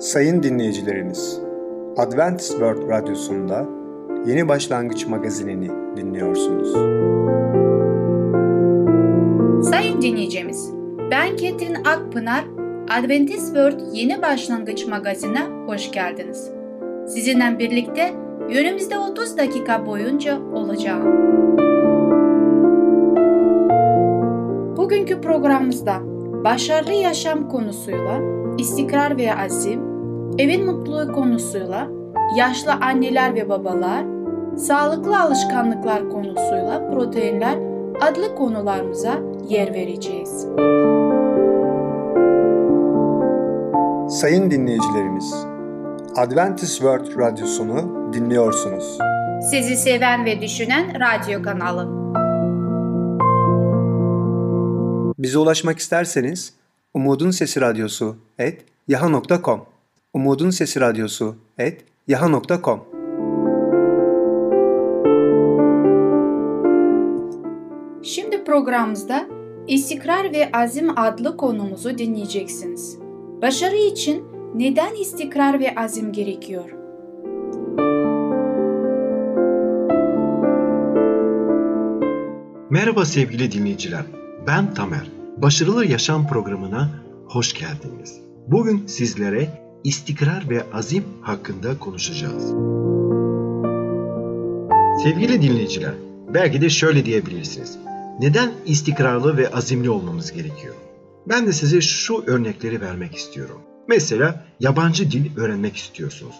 Sayın dinleyicilerimiz, Adventist World Radyosu'nda Yeni Başlangıç magazinini dinliyorsunuz. Sayın dinleyicimiz, ben Ketrin Akpınar, Adventist World Yeni Başlangıç magazine hoş geldiniz. Sizinle birlikte yönümüzde 30 dakika boyunca olacağım. Bugünkü programımızda başarılı yaşam konusuyla istikrar ve azim, evin mutluluğu konusuyla yaşlı anneler ve babalar, sağlıklı alışkanlıklar konusuyla proteinler adlı konularımıza yer vereceğiz. Sayın dinleyicilerimiz, Adventist World Radyosunu dinliyorsunuz. Sizi seven ve düşünen radyo kanalı. Bize ulaşmak isterseniz Umutun Sesi Radyosu et yaha.com Umutun Sesi Radyosu et yaha.com Şimdi programımızda istikrar ve azim adlı konumuzu dinleyeceksiniz. Başarı için neden istikrar ve azim gerekiyor? Merhaba sevgili dinleyiciler. Ben Tamer. Başarılı Yaşam programına hoş geldiniz. Bugün sizlere istikrar ve azim hakkında konuşacağız. Sevgili dinleyiciler, belki de şöyle diyebilirsiniz. Neden istikrarlı ve azimli olmamız gerekiyor? Ben de size şu örnekleri vermek istiyorum. Mesela yabancı dil öğrenmek istiyorsunuz.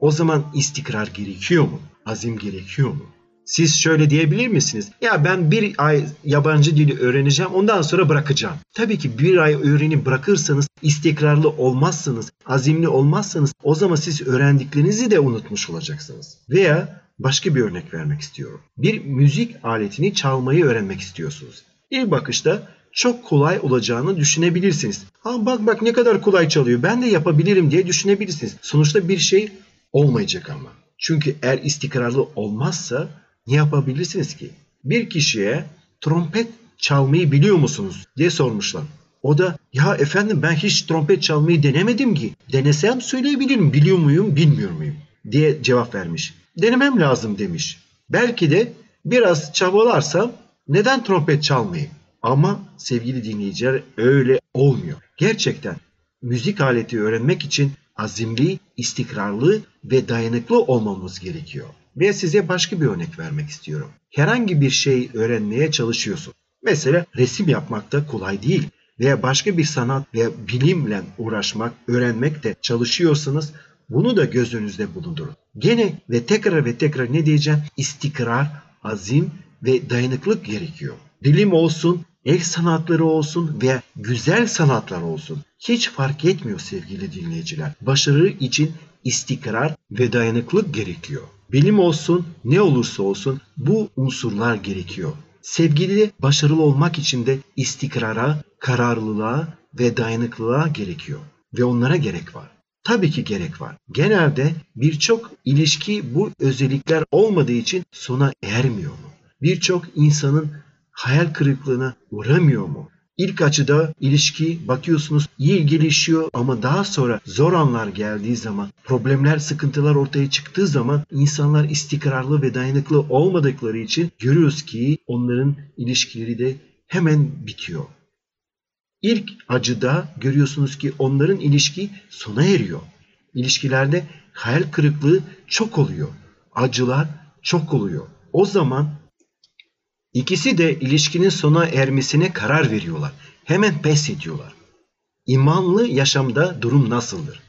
O zaman istikrar gerekiyor mu? Azim gerekiyor mu? Siz şöyle diyebilir misiniz? Ya ben bir ay yabancı dili öğreneceğim ondan sonra bırakacağım. Tabii ki bir ay öğrenip bırakırsanız istikrarlı olmazsınız, azimli olmazsanız o zaman siz öğrendiklerinizi de unutmuş olacaksınız. Veya başka bir örnek vermek istiyorum. Bir müzik aletini çalmayı öğrenmek istiyorsunuz. İlk bakışta çok kolay olacağını düşünebilirsiniz. Ha bak bak ne kadar kolay çalıyor ben de yapabilirim diye düşünebilirsiniz. Sonuçta bir şey olmayacak ama. Çünkü eğer istikrarlı olmazsa ne yapabilirsiniz ki? Bir kişiye trompet çalmayı biliyor musunuz diye sormuşlar. O da ya efendim ben hiç trompet çalmayı denemedim ki. Denesem söyleyebilirim biliyor muyum bilmiyor muyum diye cevap vermiş. Denemem lazım demiş. Belki de biraz çabalarsam neden trompet çalmayayım? Ama sevgili dinleyiciler öyle olmuyor. Gerçekten müzik aleti öğrenmek için azimli, istikrarlı ve dayanıklı olmamız gerekiyor. Ve size başka bir örnek vermek istiyorum. Herhangi bir şey öğrenmeye çalışıyorsun. Mesela resim yapmak da kolay değil. Veya başka bir sanat veya bilimle uğraşmak, öğrenmek de çalışıyorsanız bunu da göz önünüzde bulundurun. Gene ve tekrar ve tekrar ne diyeceğim? İstikrar, azim ve dayanıklık gerekiyor. Bilim olsun, el sanatları olsun veya güzel sanatlar olsun. Hiç fark etmiyor sevgili dinleyiciler. Başarı için istikrar ve dayanıklık gerekiyor. Bilim olsun, ne olursa olsun bu unsurlar gerekiyor. Sevgili başarılı olmak için de istikrara, kararlılığa ve dayanıklılığa gerekiyor. Ve onlara gerek var. Tabii ki gerek var. Genelde birçok ilişki bu özellikler olmadığı için sona ermiyor mu? Birçok insanın hayal kırıklığına uğramıyor mu? İlk açıda ilişki bakıyorsunuz iyi gelişiyor ama daha sonra zor anlar geldiği zaman, problemler, sıkıntılar ortaya çıktığı zaman insanlar istikrarlı ve dayanıklı olmadıkları için görüyoruz ki onların ilişkileri de hemen bitiyor. İlk acıda görüyorsunuz ki onların ilişki sona eriyor. İlişkilerde hayal kırıklığı çok oluyor. Acılar çok oluyor. O zaman İkisi de ilişkinin sona ermesine karar veriyorlar. Hemen pes ediyorlar. İmanlı yaşamda durum nasıldır?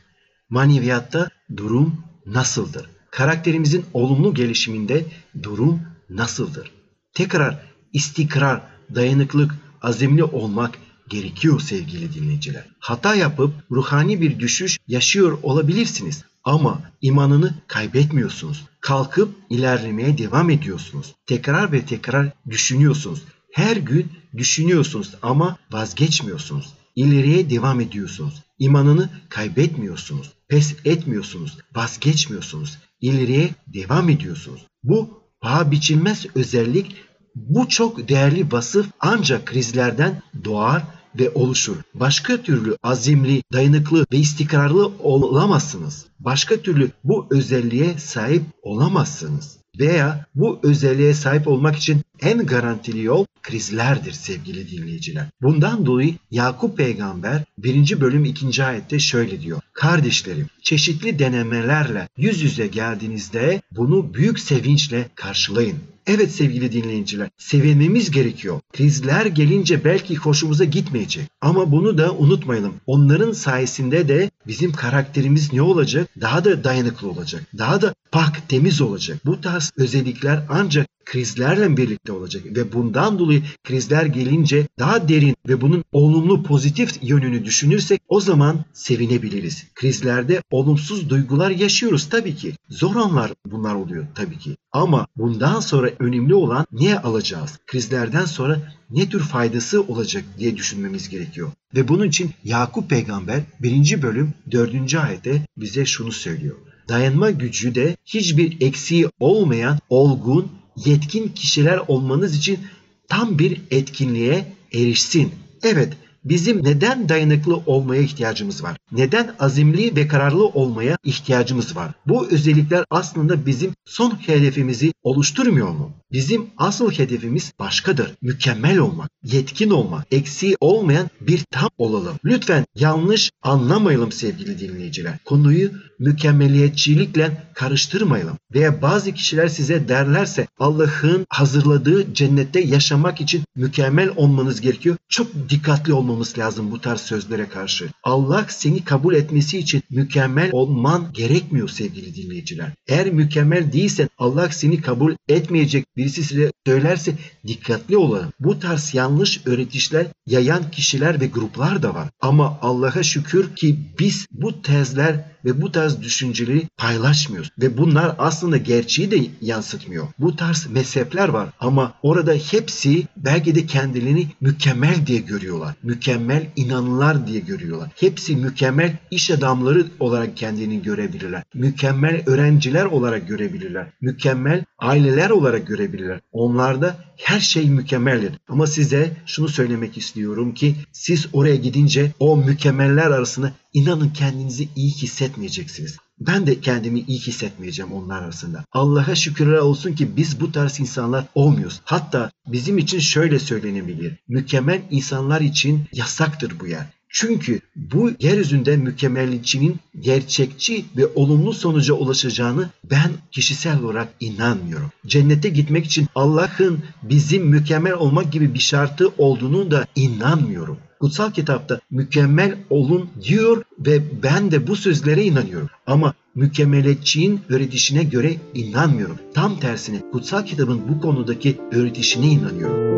Maneviyatta durum nasıldır? Karakterimizin olumlu gelişiminde durum nasıldır? Tekrar istikrar, dayanıklık, azimli olmak gerekiyor sevgili dinleyiciler. Hata yapıp ruhani bir düşüş yaşıyor olabilirsiniz ama imanını kaybetmiyorsunuz. Kalkıp ilerlemeye devam ediyorsunuz. Tekrar ve tekrar düşünüyorsunuz. Her gün düşünüyorsunuz ama vazgeçmiyorsunuz. İleriye devam ediyorsunuz. İmanını kaybetmiyorsunuz. Pes etmiyorsunuz. Vazgeçmiyorsunuz. İleriye devam ediyorsunuz. Bu paha biçilmez özellik bu çok değerli vasıf ancak krizlerden doğar ve oluşur. Başka türlü azimli, dayanıklı ve istikrarlı olamazsınız. Başka türlü bu özelliğe sahip olamazsınız. Veya bu özelliğe sahip olmak için en garantili yol krizlerdir sevgili dinleyiciler. Bundan dolayı Yakup peygamber 1. bölüm 2. ayette şöyle diyor. Kardeşlerim çeşitli denemelerle yüz yüze geldiğinizde bunu büyük sevinçle karşılayın. Evet sevgili dinleyiciler, sevinmemiz gerekiyor. Krizler gelince belki hoşumuza gitmeyecek. Ama bunu da unutmayalım. Onların sayesinde de bizim karakterimiz ne olacak? Daha da dayanıklı olacak. Daha da pak, temiz olacak. Bu tarz özellikler ancak krizlerle birlikte olacak ve bundan dolayı krizler gelince daha derin ve bunun olumlu pozitif yönünü düşünürsek o zaman sevinebiliriz. Krizlerde olumsuz duygular yaşıyoruz tabii ki. Zor anlar bunlar oluyor tabii ki. Ama bundan sonra önemli olan ne alacağız? Krizlerden sonra ne tür faydası olacak diye düşünmemiz gerekiyor. Ve bunun için Yakup peygamber 1. bölüm 4. ayette bize şunu söylüyor. Dayanma gücü de hiçbir eksiği olmayan olgun, yetkin kişiler olmanız için tam bir etkinliğe erişsin. Evet, bizim neden dayanıklı olmaya ihtiyacımız var? Neden azimli ve kararlı olmaya ihtiyacımız var? Bu özellikler aslında bizim son hedefimizi oluşturmuyor mu? Bizim asıl hedefimiz başkadır. Mükemmel olmak, yetkin olmak, eksiği olmayan bir tam olalım. Lütfen yanlış anlamayalım sevgili dinleyiciler. Konuyu mükemmeliyetçilikle karıştırmayalım. Veya bazı kişiler size derlerse Allah'ın hazırladığı cennette yaşamak için mükemmel olmanız gerekiyor. Çok dikkatli olmamız lazım bu tarz sözlere karşı. Allah seni kabul etmesi için mükemmel olman gerekmiyor sevgili dinleyiciler. Eğer mükemmel değilsen Allah seni kabul etmeyecek birisi size söylerse dikkatli olalım. Bu tarz yanlış öğretişler yayan kişiler ve gruplar da var. Ama Allah'a şükür ki biz bu tezler ve bu tarz düşünceleri paylaşmıyoruz. Ve bunlar aslında gerçeği de yansıtmıyor. Bu tarz mezhepler var ama orada hepsi belki de kendilerini mükemmel diye görüyorlar. Mükemmel inanılar diye görüyorlar. Hepsi mükemmel iş adamları olarak kendini görebilirler. Mükemmel öğrenciler olarak görebilirler. Mükemmel aileler olarak görebilirler. Onlarda her şey mükemmeldir. Ama size şunu söylemek istiyorum ki siz oraya gidince o mükemmeller arasında inanın kendinizi iyi hissetmeyeceksiniz. Ben de kendimi iyi hissetmeyeceğim onlar arasında. Allah'a şükürler olsun ki biz bu tarz insanlar olmuyoruz. Hatta bizim için şöyle söylenebilir. Mükemmel insanlar için yasaktır bu yer. Çünkü bu yeryüzünde mükemmeliyetçinin gerçekçi ve olumlu sonuca ulaşacağını ben kişisel olarak inanmıyorum. Cennete gitmek için Allah'ın bizim mükemmel olmak gibi bir şartı olduğunu da inanmıyorum. Kutsal kitapta mükemmel olun diyor ve ben de bu sözlere inanıyorum. Ama mükemmeliyetçinin öğretişine göre inanmıyorum. Tam tersine kutsal kitabın bu konudaki öğretişine inanıyorum.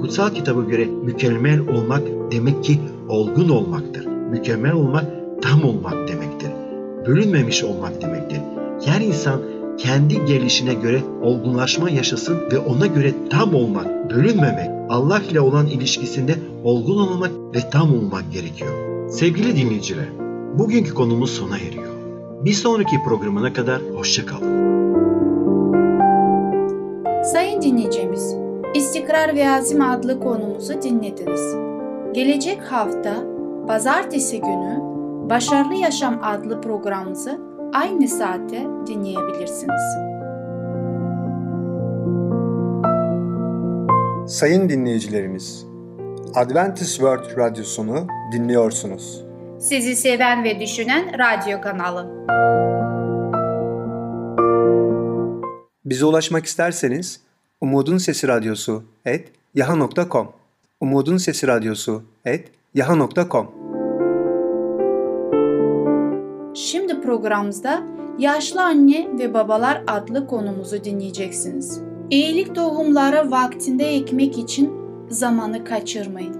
Kutsal kitaba göre mükemmel olmak demek ki olgun olmaktır. Mükemmel olmak tam olmak demektir. Bölünmemiş olmak demektir. Her insan kendi gelişine göre olgunlaşma yaşasın ve ona göre tam olmak, bölünmemek, Allah ile olan ilişkisinde olgun olmak ve tam olmak gerekiyor. Sevgili dinleyiciler, bugünkü konumuz sona eriyor. Bir sonraki programına kadar hoşçakalın. Sayın dinleyicimiz, İstikrar ve Azim adlı konumuzu dinlediniz. Gelecek hafta pazartesi günü Başarılı Yaşam adlı programımızı aynı saatte dinleyebilirsiniz. Sayın dinleyicilerimiz, Adventist World Radyosunu dinliyorsunuz. Sizi seven ve düşünen radyo kanalı. Bize ulaşmak isterseniz Umutun Sesi Radyosu et yaha.com Umutun Sesi Radyosu et yaha.com Şimdi programımızda Yaşlı Anne ve Babalar adlı konumuzu dinleyeceksiniz. İyilik tohumları vaktinde ekmek için zamanı kaçırmayın.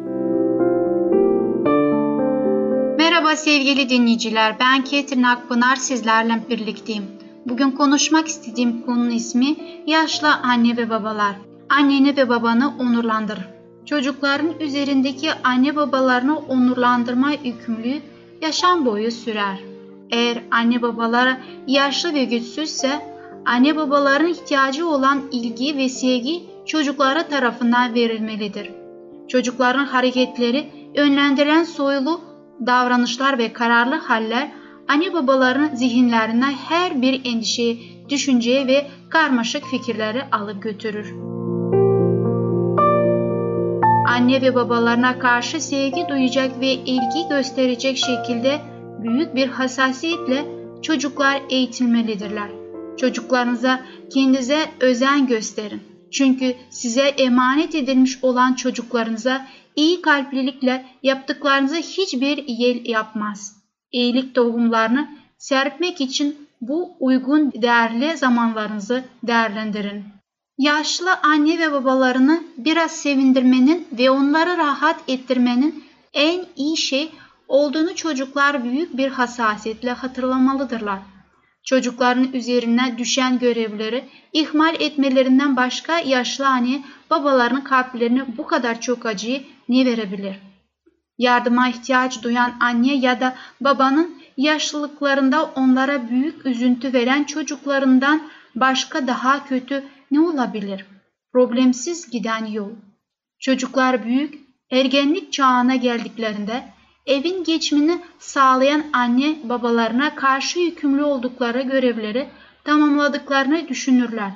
Merhaba sevgili dinleyiciler, ben Ketrin Akpınar sizlerle birlikteyim. Bugün konuşmak istediğim konunun ismi yaşlı anne ve babalar. Anneni ve babanı onurlandır. Çocukların üzerindeki anne babalarını onurlandırma yükümlülüğü yaşam boyu sürer. Eğer anne babalara yaşlı ve güçsüzse, anne babaların ihtiyacı olan ilgi ve sevgi çocuklara tarafından verilmelidir. Çocukların hareketleri yönlendiren soyulu davranışlar ve kararlı haller anne babaların zihinlerine her bir endişeyi, düşünceye ve karmaşık fikirleri alıp götürür. Anne ve babalarına karşı sevgi duyacak ve ilgi gösterecek şekilde büyük bir hassasiyetle çocuklar eğitilmelidirler. Çocuklarınıza kendinize özen gösterin. Çünkü size emanet edilmiş olan çocuklarınıza iyi kalplilikle yaptıklarınızı hiçbir yel yapmaz. İyilik tohumlarını serpmek için bu uygun değerli zamanlarınızı değerlendirin. Yaşlı anne ve babalarını biraz sevindirmenin ve onları rahat ettirmenin en iyi şey olduğunu çocuklar büyük bir hassasiyetle hatırlamalıdırlar. Çocukların üzerine düşen görevleri ihmal etmelerinden başka yaşlı anne babalarının kalplerine bu kadar çok acıyı ne verebilir? Yardıma ihtiyaç duyan anne ya da babanın yaşlılıklarında onlara büyük üzüntü veren çocuklarından başka daha kötü ne olabilir? Problemsiz giden yol. Çocuklar büyük, ergenlik çağına geldiklerinde evin geçimini sağlayan anne babalarına karşı yükümlü oldukları görevleri tamamladıklarını düşünürler.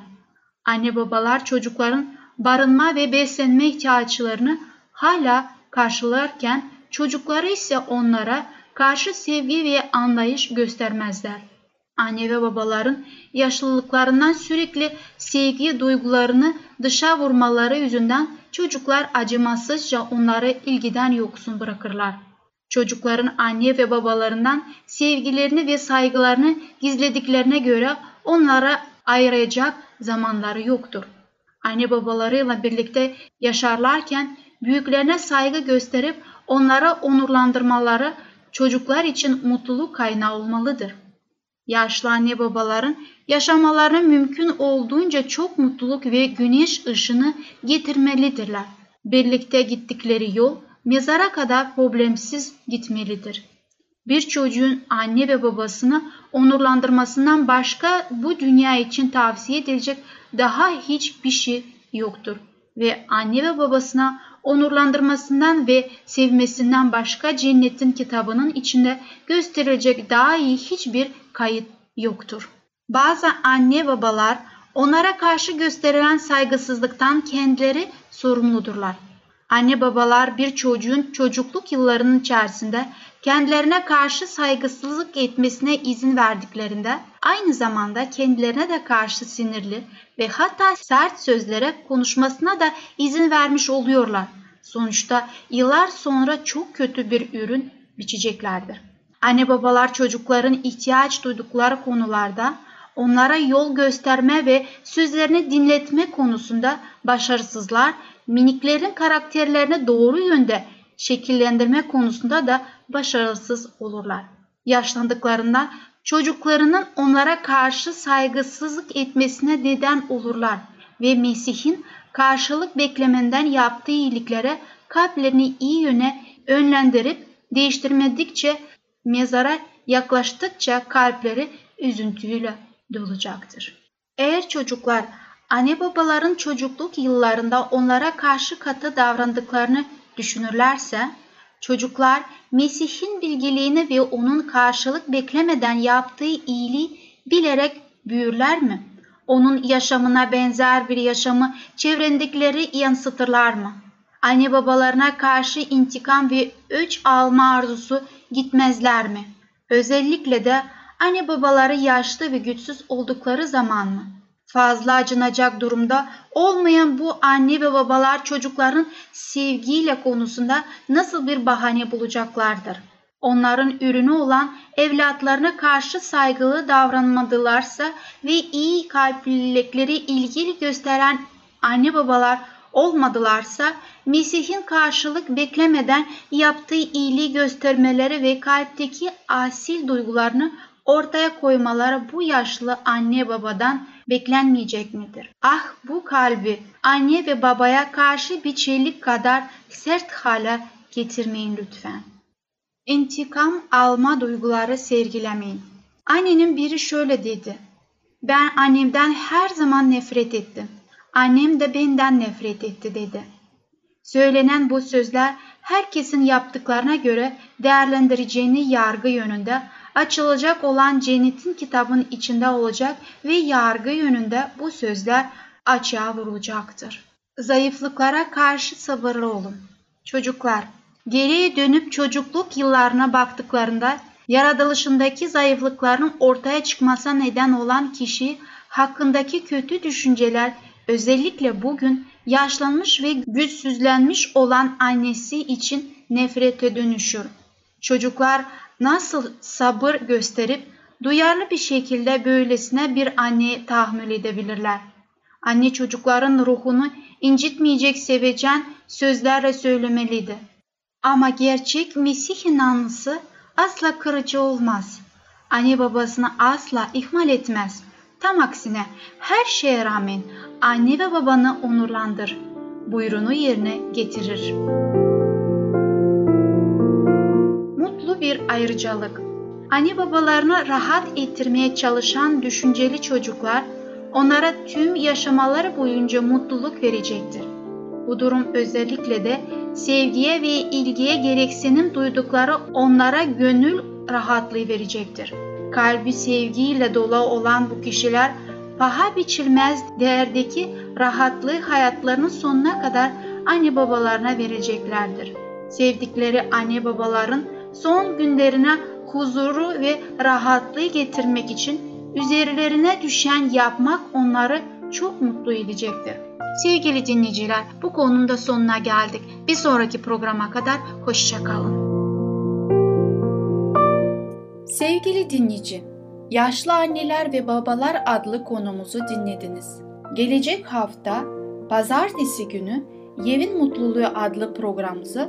Anne babalar çocukların barınma ve beslenme ihtiyaçlarını hala karşılarken çocukları ise onlara karşı sevgi ve anlayış göstermezler. Anne ve babaların yaşlılıklarından sürekli sevgi duygularını dışa vurmaları yüzünden çocuklar acımasızca onları ilgiden yoksun bırakırlar. Çocukların anne ve babalarından sevgilerini ve saygılarını gizlediklerine göre onlara ayıracak zamanları yoktur. Anne babalarıyla birlikte yaşarlarken büyüklerine saygı gösterip onlara onurlandırmaları çocuklar için mutluluk kaynağı olmalıdır. Yaşlı anne babaların yaşamalarına mümkün olduğunca çok mutluluk ve güneş ışını getirmelidirler. Birlikte gittikleri yol mezara kadar problemsiz gitmelidir. Bir çocuğun anne ve babasını onurlandırmasından başka bu dünya için tavsiye edilecek daha hiçbir şey yoktur ve anne ve babasına onurlandırmasından ve sevmesinden başka cennetin kitabının içinde gösterilecek daha iyi hiçbir kayıt yoktur. Bazı anne babalar onlara karşı gösterilen saygısızlıktan kendileri sorumludurlar. Anne babalar bir çocuğun çocukluk yıllarının içerisinde kendilerine karşı saygısızlık etmesine izin verdiklerinde aynı zamanda kendilerine de karşı sinirli ve hatta sert sözlere konuşmasına da izin vermiş oluyorlar. Sonuçta yıllar sonra çok kötü bir ürün biçeceklerdir. Anne babalar çocukların ihtiyaç duydukları konularda onlara yol gösterme ve sözlerini dinletme konusunda başarısızlar, miniklerin karakterlerini doğru yönde şekillendirme konusunda da başarısız olurlar. Yaşlandıklarında çocuklarının onlara karşı saygısızlık etmesine neden olurlar ve Mesih'in karşılık beklemenden yaptığı iyiliklere kalplerini iyi yöne önlendirip değiştirmedikçe mezara yaklaştıkça kalpleri üzüntüyle dolacaktır. Eğer çocuklar anne babaların çocukluk yıllarında onlara karşı katı davrandıklarını düşünürlerse, çocuklar Mesih'in bilgiliğini ve onun karşılık beklemeden yaptığı iyiliği bilerek büyürler mi? Onun yaşamına benzer bir yaşamı çevrendekileri yansıtırlar mı? Anne babalarına karşı intikam ve öç alma arzusu gitmezler mi? Özellikle de anne babaları yaşlı ve güçsüz oldukları zaman mı? Fazla acınacak durumda olmayan bu anne ve babalar çocukların sevgiyle konusunda nasıl bir bahane bulacaklardır? Onların ürünü olan evlatlarına karşı saygılı davranmadılarsa ve iyi kalplilikleri ilgili gösteren anne babalar olmadılarsa Mesih'in karşılık beklemeden yaptığı iyiliği göstermeleri ve kalpteki asil duygularını ortaya koymaları bu yaşlı anne babadan beklenmeyecek midir? Ah bu kalbi anne ve babaya karşı bir çelik kadar sert hale getirmeyin lütfen. İntikam alma duyguları sergilemeyin. Annenin biri şöyle dedi. Ben annemden her zaman nefret ettim. Annem de benden nefret etti dedi. Söylenen bu sözler herkesin yaptıklarına göre değerlendireceğini yargı yönünde açılacak olan cennetin kitabın içinde olacak ve yargı yönünde bu sözler açığa vurulacaktır. Zayıflıklara karşı sabırlı olun. Çocuklar, geriye dönüp çocukluk yıllarına baktıklarında yaratılışındaki zayıflıkların ortaya çıkmasına neden olan kişi hakkındaki kötü düşünceler özellikle bugün yaşlanmış ve güçsüzlenmiş olan annesi için nefrete dönüşür. Çocuklar nasıl sabır gösterip duyarlı bir şekilde böylesine bir anneye tahammül edebilirler. Anne çocukların ruhunu incitmeyecek sevecen sözlerle söylemeliydi. Ama gerçek Mesih inanlısı asla kırıcı olmaz. Anne babasını asla ihmal etmez. Tam aksine her şeye rağmen anne ve babanı onurlandır. Buyruğunu yerine getirir. Mutlu bir ayrıcalık. Anne babalarını rahat ettirmeye çalışan düşünceli çocuklar onlara tüm yaşamaları boyunca mutluluk verecektir. Bu durum özellikle de sevgiye ve ilgiye gereksinim duydukları onlara gönül rahatlığı verecektir. Kalbi sevgiyle dolu olan bu kişiler paha biçilmez değerdeki rahatlığı hayatlarının sonuna kadar anne babalarına vereceklerdir. Sevdikleri anne babaların son günlerine huzuru ve rahatlığı getirmek için üzerlerine düşen yapmak onları çok mutlu edecektir. Sevgili dinleyiciler, bu konunun da sonuna geldik. Bir sonraki programa kadar hoşçakalın. Sevgili dinleyici, Yaşlı Anneler ve Babalar adlı konumuzu dinlediniz. Gelecek hafta pazartesi günü Yevin Mutluluğu adlı programımızı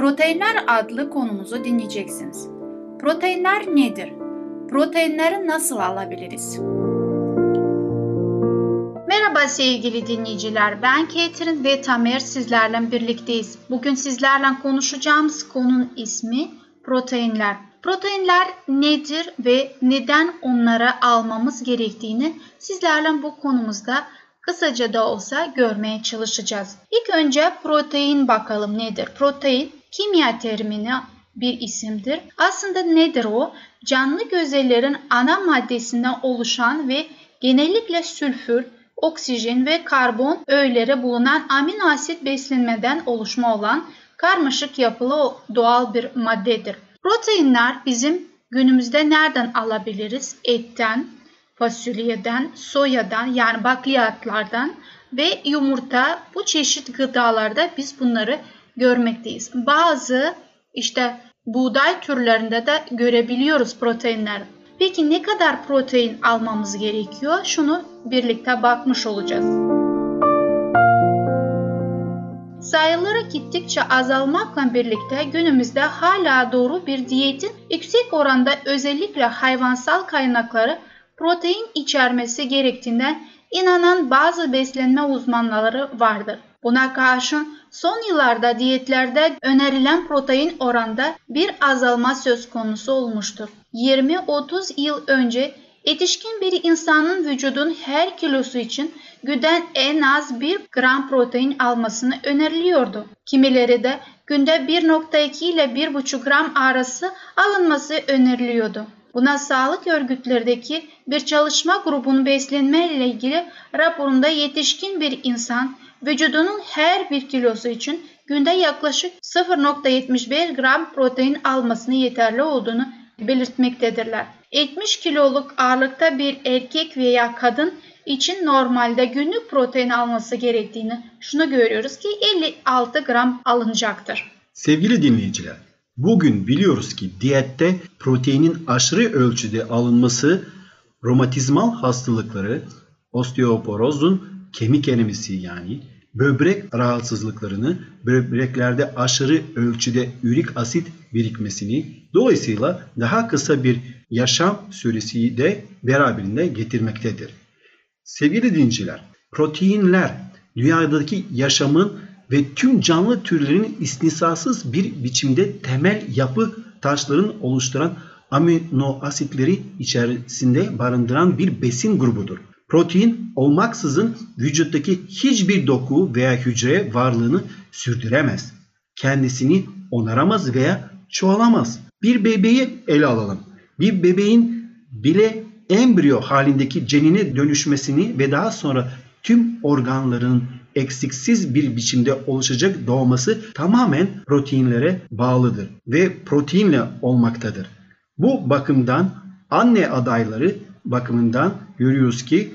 proteinler adlı konumuzu dinleyeceksiniz. Proteinler nedir? Proteinleri nasıl alabiliriz? Merhaba sevgili dinleyiciler. Ben Ketrin ve Tamer sizlerle birlikteyiz. Bugün sizlerle konuşacağımız konunun ismi proteinler. Proteinler nedir ve neden onları almamız gerektiğini sizlerle bu konumuzda kısaca da olsa görmeye çalışacağız. İlk önce protein bakalım nedir? Protein kimya terimine bir isimdir. Aslında nedir o? Canlı gözellerin ana maddesinden oluşan ve genellikle sülfür, oksijen ve karbon öğeleri bulunan amino asit beslenmeden oluşma olan karmaşık yapılı doğal bir maddedir. Proteinler bizim günümüzde nereden alabiliriz? Etten, fasulyeden, soyadan yani bakliyatlardan ve yumurta bu çeşit gıdalarda biz bunları görmekteyiz. Bazı işte buğday türlerinde de görebiliyoruz proteinler. Peki ne kadar protein almamız gerekiyor? Şunu birlikte bakmış olacağız. Sayıları gittikçe azalmakla birlikte günümüzde hala doğru bir diyetin yüksek oranda özellikle hayvansal kaynakları protein içermesi gerektiğinden inanan bazı beslenme uzmanları vardır. Buna karşın son yıllarda diyetlerde önerilen protein oranda bir azalma söz konusu olmuştur. 20-30 yıl önce yetişkin bir insanın vücudun her kilosu için günden en az 1 gram protein almasını öneriliyordu. Kimileri de günde 1.2 ile 1.5 gram arası alınması öneriliyordu. Buna sağlık örgütlerdeki bir çalışma grubunun beslenme ile ilgili raporunda yetişkin bir insan vücudunun her bir kilosu için günde yaklaşık 0.75 gram protein almasını yeterli olduğunu belirtmektedirler. 70 kiloluk ağırlıkta bir erkek veya kadın için normalde günlük protein alması gerektiğini şunu görüyoruz ki 56 gram alınacaktır. Sevgili dinleyiciler, bugün biliyoruz ki diyette proteinin aşırı ölçüde alınması romatizmal hastalıkları, osteoporozun kemik erimisi yani böbrek rahatsızlıklarını, böbreklerde aşırı ölçüde ürik asit birikmesini, dolayısıyla daha kısa bir yaşam süresi de beraberinde getirmektedir. Sevgili dinciler, proteinler dünyadaki yaşamın ve tüm canlı türlerin istisnasız bir biçimde temel yapı taşların oluşturan amino asitleri içerisinde barındıran bir besin grubudur. Protein olmaksızın vücuttaki hiçbir doku veya hücre varlığını sürdüremez. Kendisini onaramaz veya çoğalamaz. Bir bebeği ele alalım. Bir bebeğin bile embriyo halindeki cenine dönüşmesini ve daha sonra tüm organların eksiksiz bir biçimde oluşacak doğması tamamen proteinlere bağlıdır ve proteinle olmaktadır. Bu bakımdan anne adayları bakımından görüyoruz ki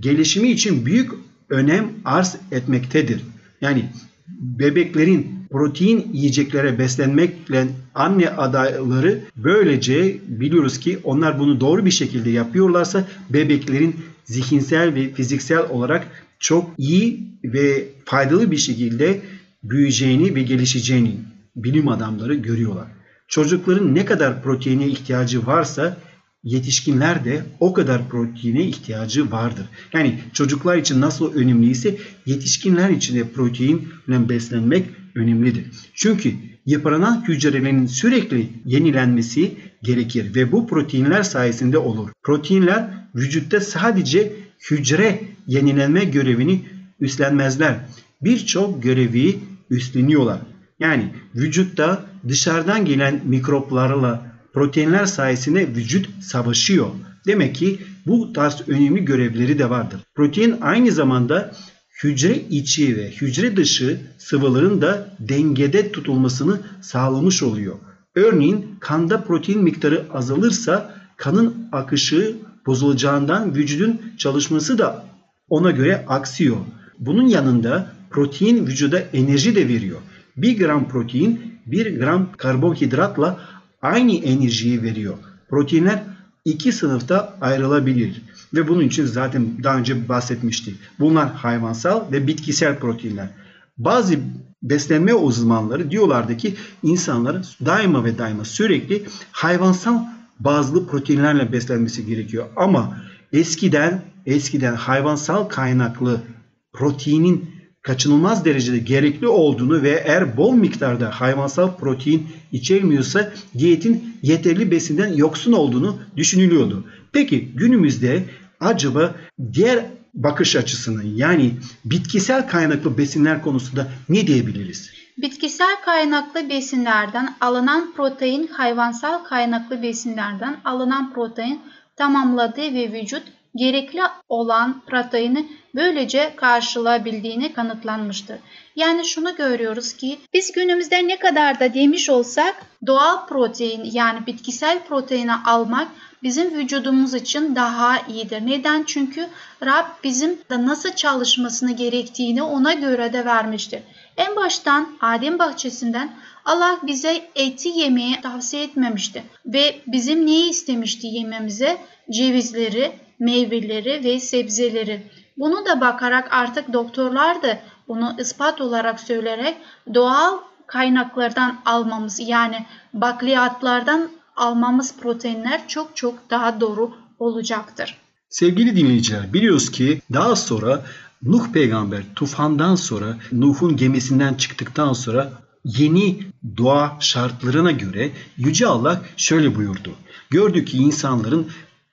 gelişimi için büyük önem arz etmektedir. Yani bebeklerin protein yiyeceklere beslenmekle anne adayları böylece biliyoruz ki onlar bunu doğru bir şekilde yapıyorlarsa bebeklerin zihinsel ve fiziksel olarak çok iyi ve faydalı bir şekilde büyüyeceğini ve gelişeceğini bilim adamları görüyorlar. Çocukların ne kadar proteine ihtiyacı varsa yetişkinler de o kadar proteine ihtiyacı vardır. Yani çocuklar için nasıl önemliyse yetişkinler için de proteinle beslenmek önemlidir. Çünkü yıpranan hücrelerin sürekli yenilenmesi gerekir ve bu proteinler sayesinde olur. Proteinler vücutta sadece hücre yenilenme görevini üstlenmezler. Birçok görevi üstleniyorlar. Yani vücutta dışarıdan gelen mikroplarla proteinler sayesinde vücut savaşıyor. Demek ki bu tarz önemli görevleri de vardır. Protein aynı zamanda hücre içi ve hücre dışı sıvıların da dengede tutulmasını sağlamış oluyor. Örneğin kanda protein miktarı azalırsa kanın akışı bozulacağından vücudun çalışması da ona göre aksıyor. Bunun yanında protein vücuda enerji de veriyor. 1 gram protein 1 gram karbonhidratla aynı enerjiyi veriyor. Proteinler iki sınıfta ayrılabilir ve bunun için zaten daha önce bahsetmiştik. Bunlar hayvansal ve bitkisel proteinler. Bazı beslenme uzmanları diyorlardı ki insanların daima ve daima sürekli hayvansal bazlı proteinlerle beslenmesi gerekiyor. Ama eskiden eskiden hayvansal kaynaklı proteinin kaçınılmaz derecede gerekli olduğunu ve eğer bol miktarda hayvansal protein içermiyorsa diyetin yeterli besinden yoksun olduğunu düşünülüyordu. Peki günümüzde acaba diğer bakış açısını yani bitkisel kaynaklı besinler konusunda ne diyebiliriz? Bitkisel kaynaklı besinlerden alınan protein hayvansal kaynaklı besinlerden alınan protein tamamladığı ve vücut gerekli olan proteini böylece karşılayabildiğini kanıtlanmıştır. Yani şunu görüyoruz ki biz günümüzde ne kadar da demiş olsak doğal protein yani bitkisel proteini almak bizim vücudumuz için daha iyidir. Neden? Çünkü Rab bizim de nasıl çalışmasını gerektiğini ona göre de vermiştir. En baştan Adem bahçesinden Allah bize eti yemeyi tavsiye etmemişti ve bizim neyi istemişti yememize? Cevizleri, meyveleri ve sebzeleri. Bunu da bakarak artık doktorlar da bunu ispat olarak söyleyerek doğal kaynaklardan almamız yani bakliyatlardan almamız proteinler çok çok daha doğru olacaktır. Sevgili dinleyiciler biliyoruz ki daha sonra Nuh peygamber tufandan sonra Nuh'un gemisinden çıktıktan sonra yeni doğa şartlarına göre Yüce Allah şöyle buyurdu. Gördük ki insanların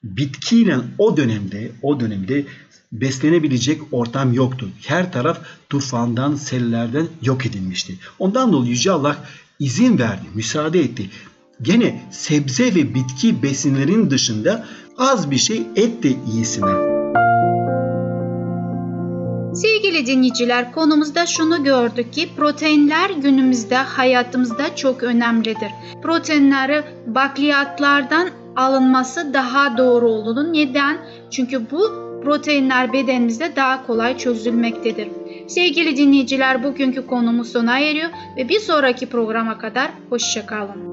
bitkiyle o dönemde o dönemde beslenebilecek ortam yoktu. Her taraf tufandan, sellerden yok edilmişti. Ondan dolayı Yüce Allah izin verdi, müsaade etti. Gene sebze ve bitki besinlerin dışında az bir şey et de iyisine. Sevgili dinleyiciler konumuzda şunu gördük ki proteinler günümüzde hayatımızda çok önemlidir. Proteinleri bakliyatlardan alınması daha doğru olduğunu. Neden? Çünkü bu proteinler bedenimizde daha kolay çözülmektedir. Sevgili dinleyiciler bugünkü konumuz sona eriyor ve bir sonraki programa kadar hoşçakalın.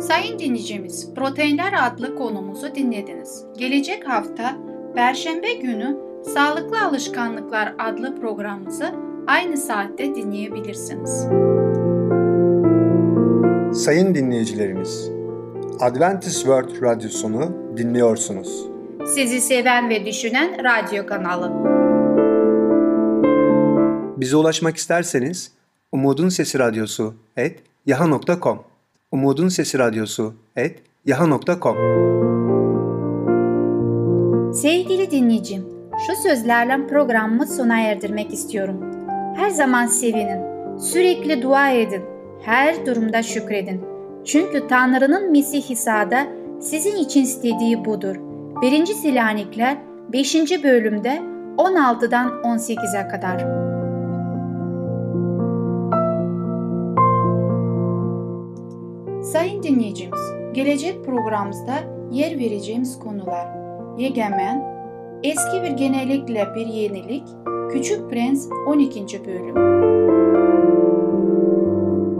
Sayın dinleyicimiz, proteinler adlı konumuzu dinlediniz. Gelecek hafta Perşembe günü Sağlıklı Alışkanlıklar adlı programımızı aynı saatte dinleyebilirsiniz. Sayın dinleyicilerimiz, Adventist World Radyosunu dinliyorsunuz. Sizi seven ve düşünen radyo kanalı. Bize ulaşmak isterseniz Umutun Sesi Radyosu et yaha.com Umutun Sesi Radyosu et yaha.com Sevgili dinleyicim, şu sözlerle programımı sona erdirmek istiyorum. Her zaman sevinin, sürekli dua edin, her durumda şükredin. Çünkü Tanrı'nın Mesih İsa'da sizin için istediği budur. 1. Selanikler 5. bölümde 16'dan 18'e kadar. Sayın dinleyicimiz, gelecek programımızda yer vereceğimiz konular Yegemen, eski bir genellikle bir yenilik, Küçük Prens 12. bölüm.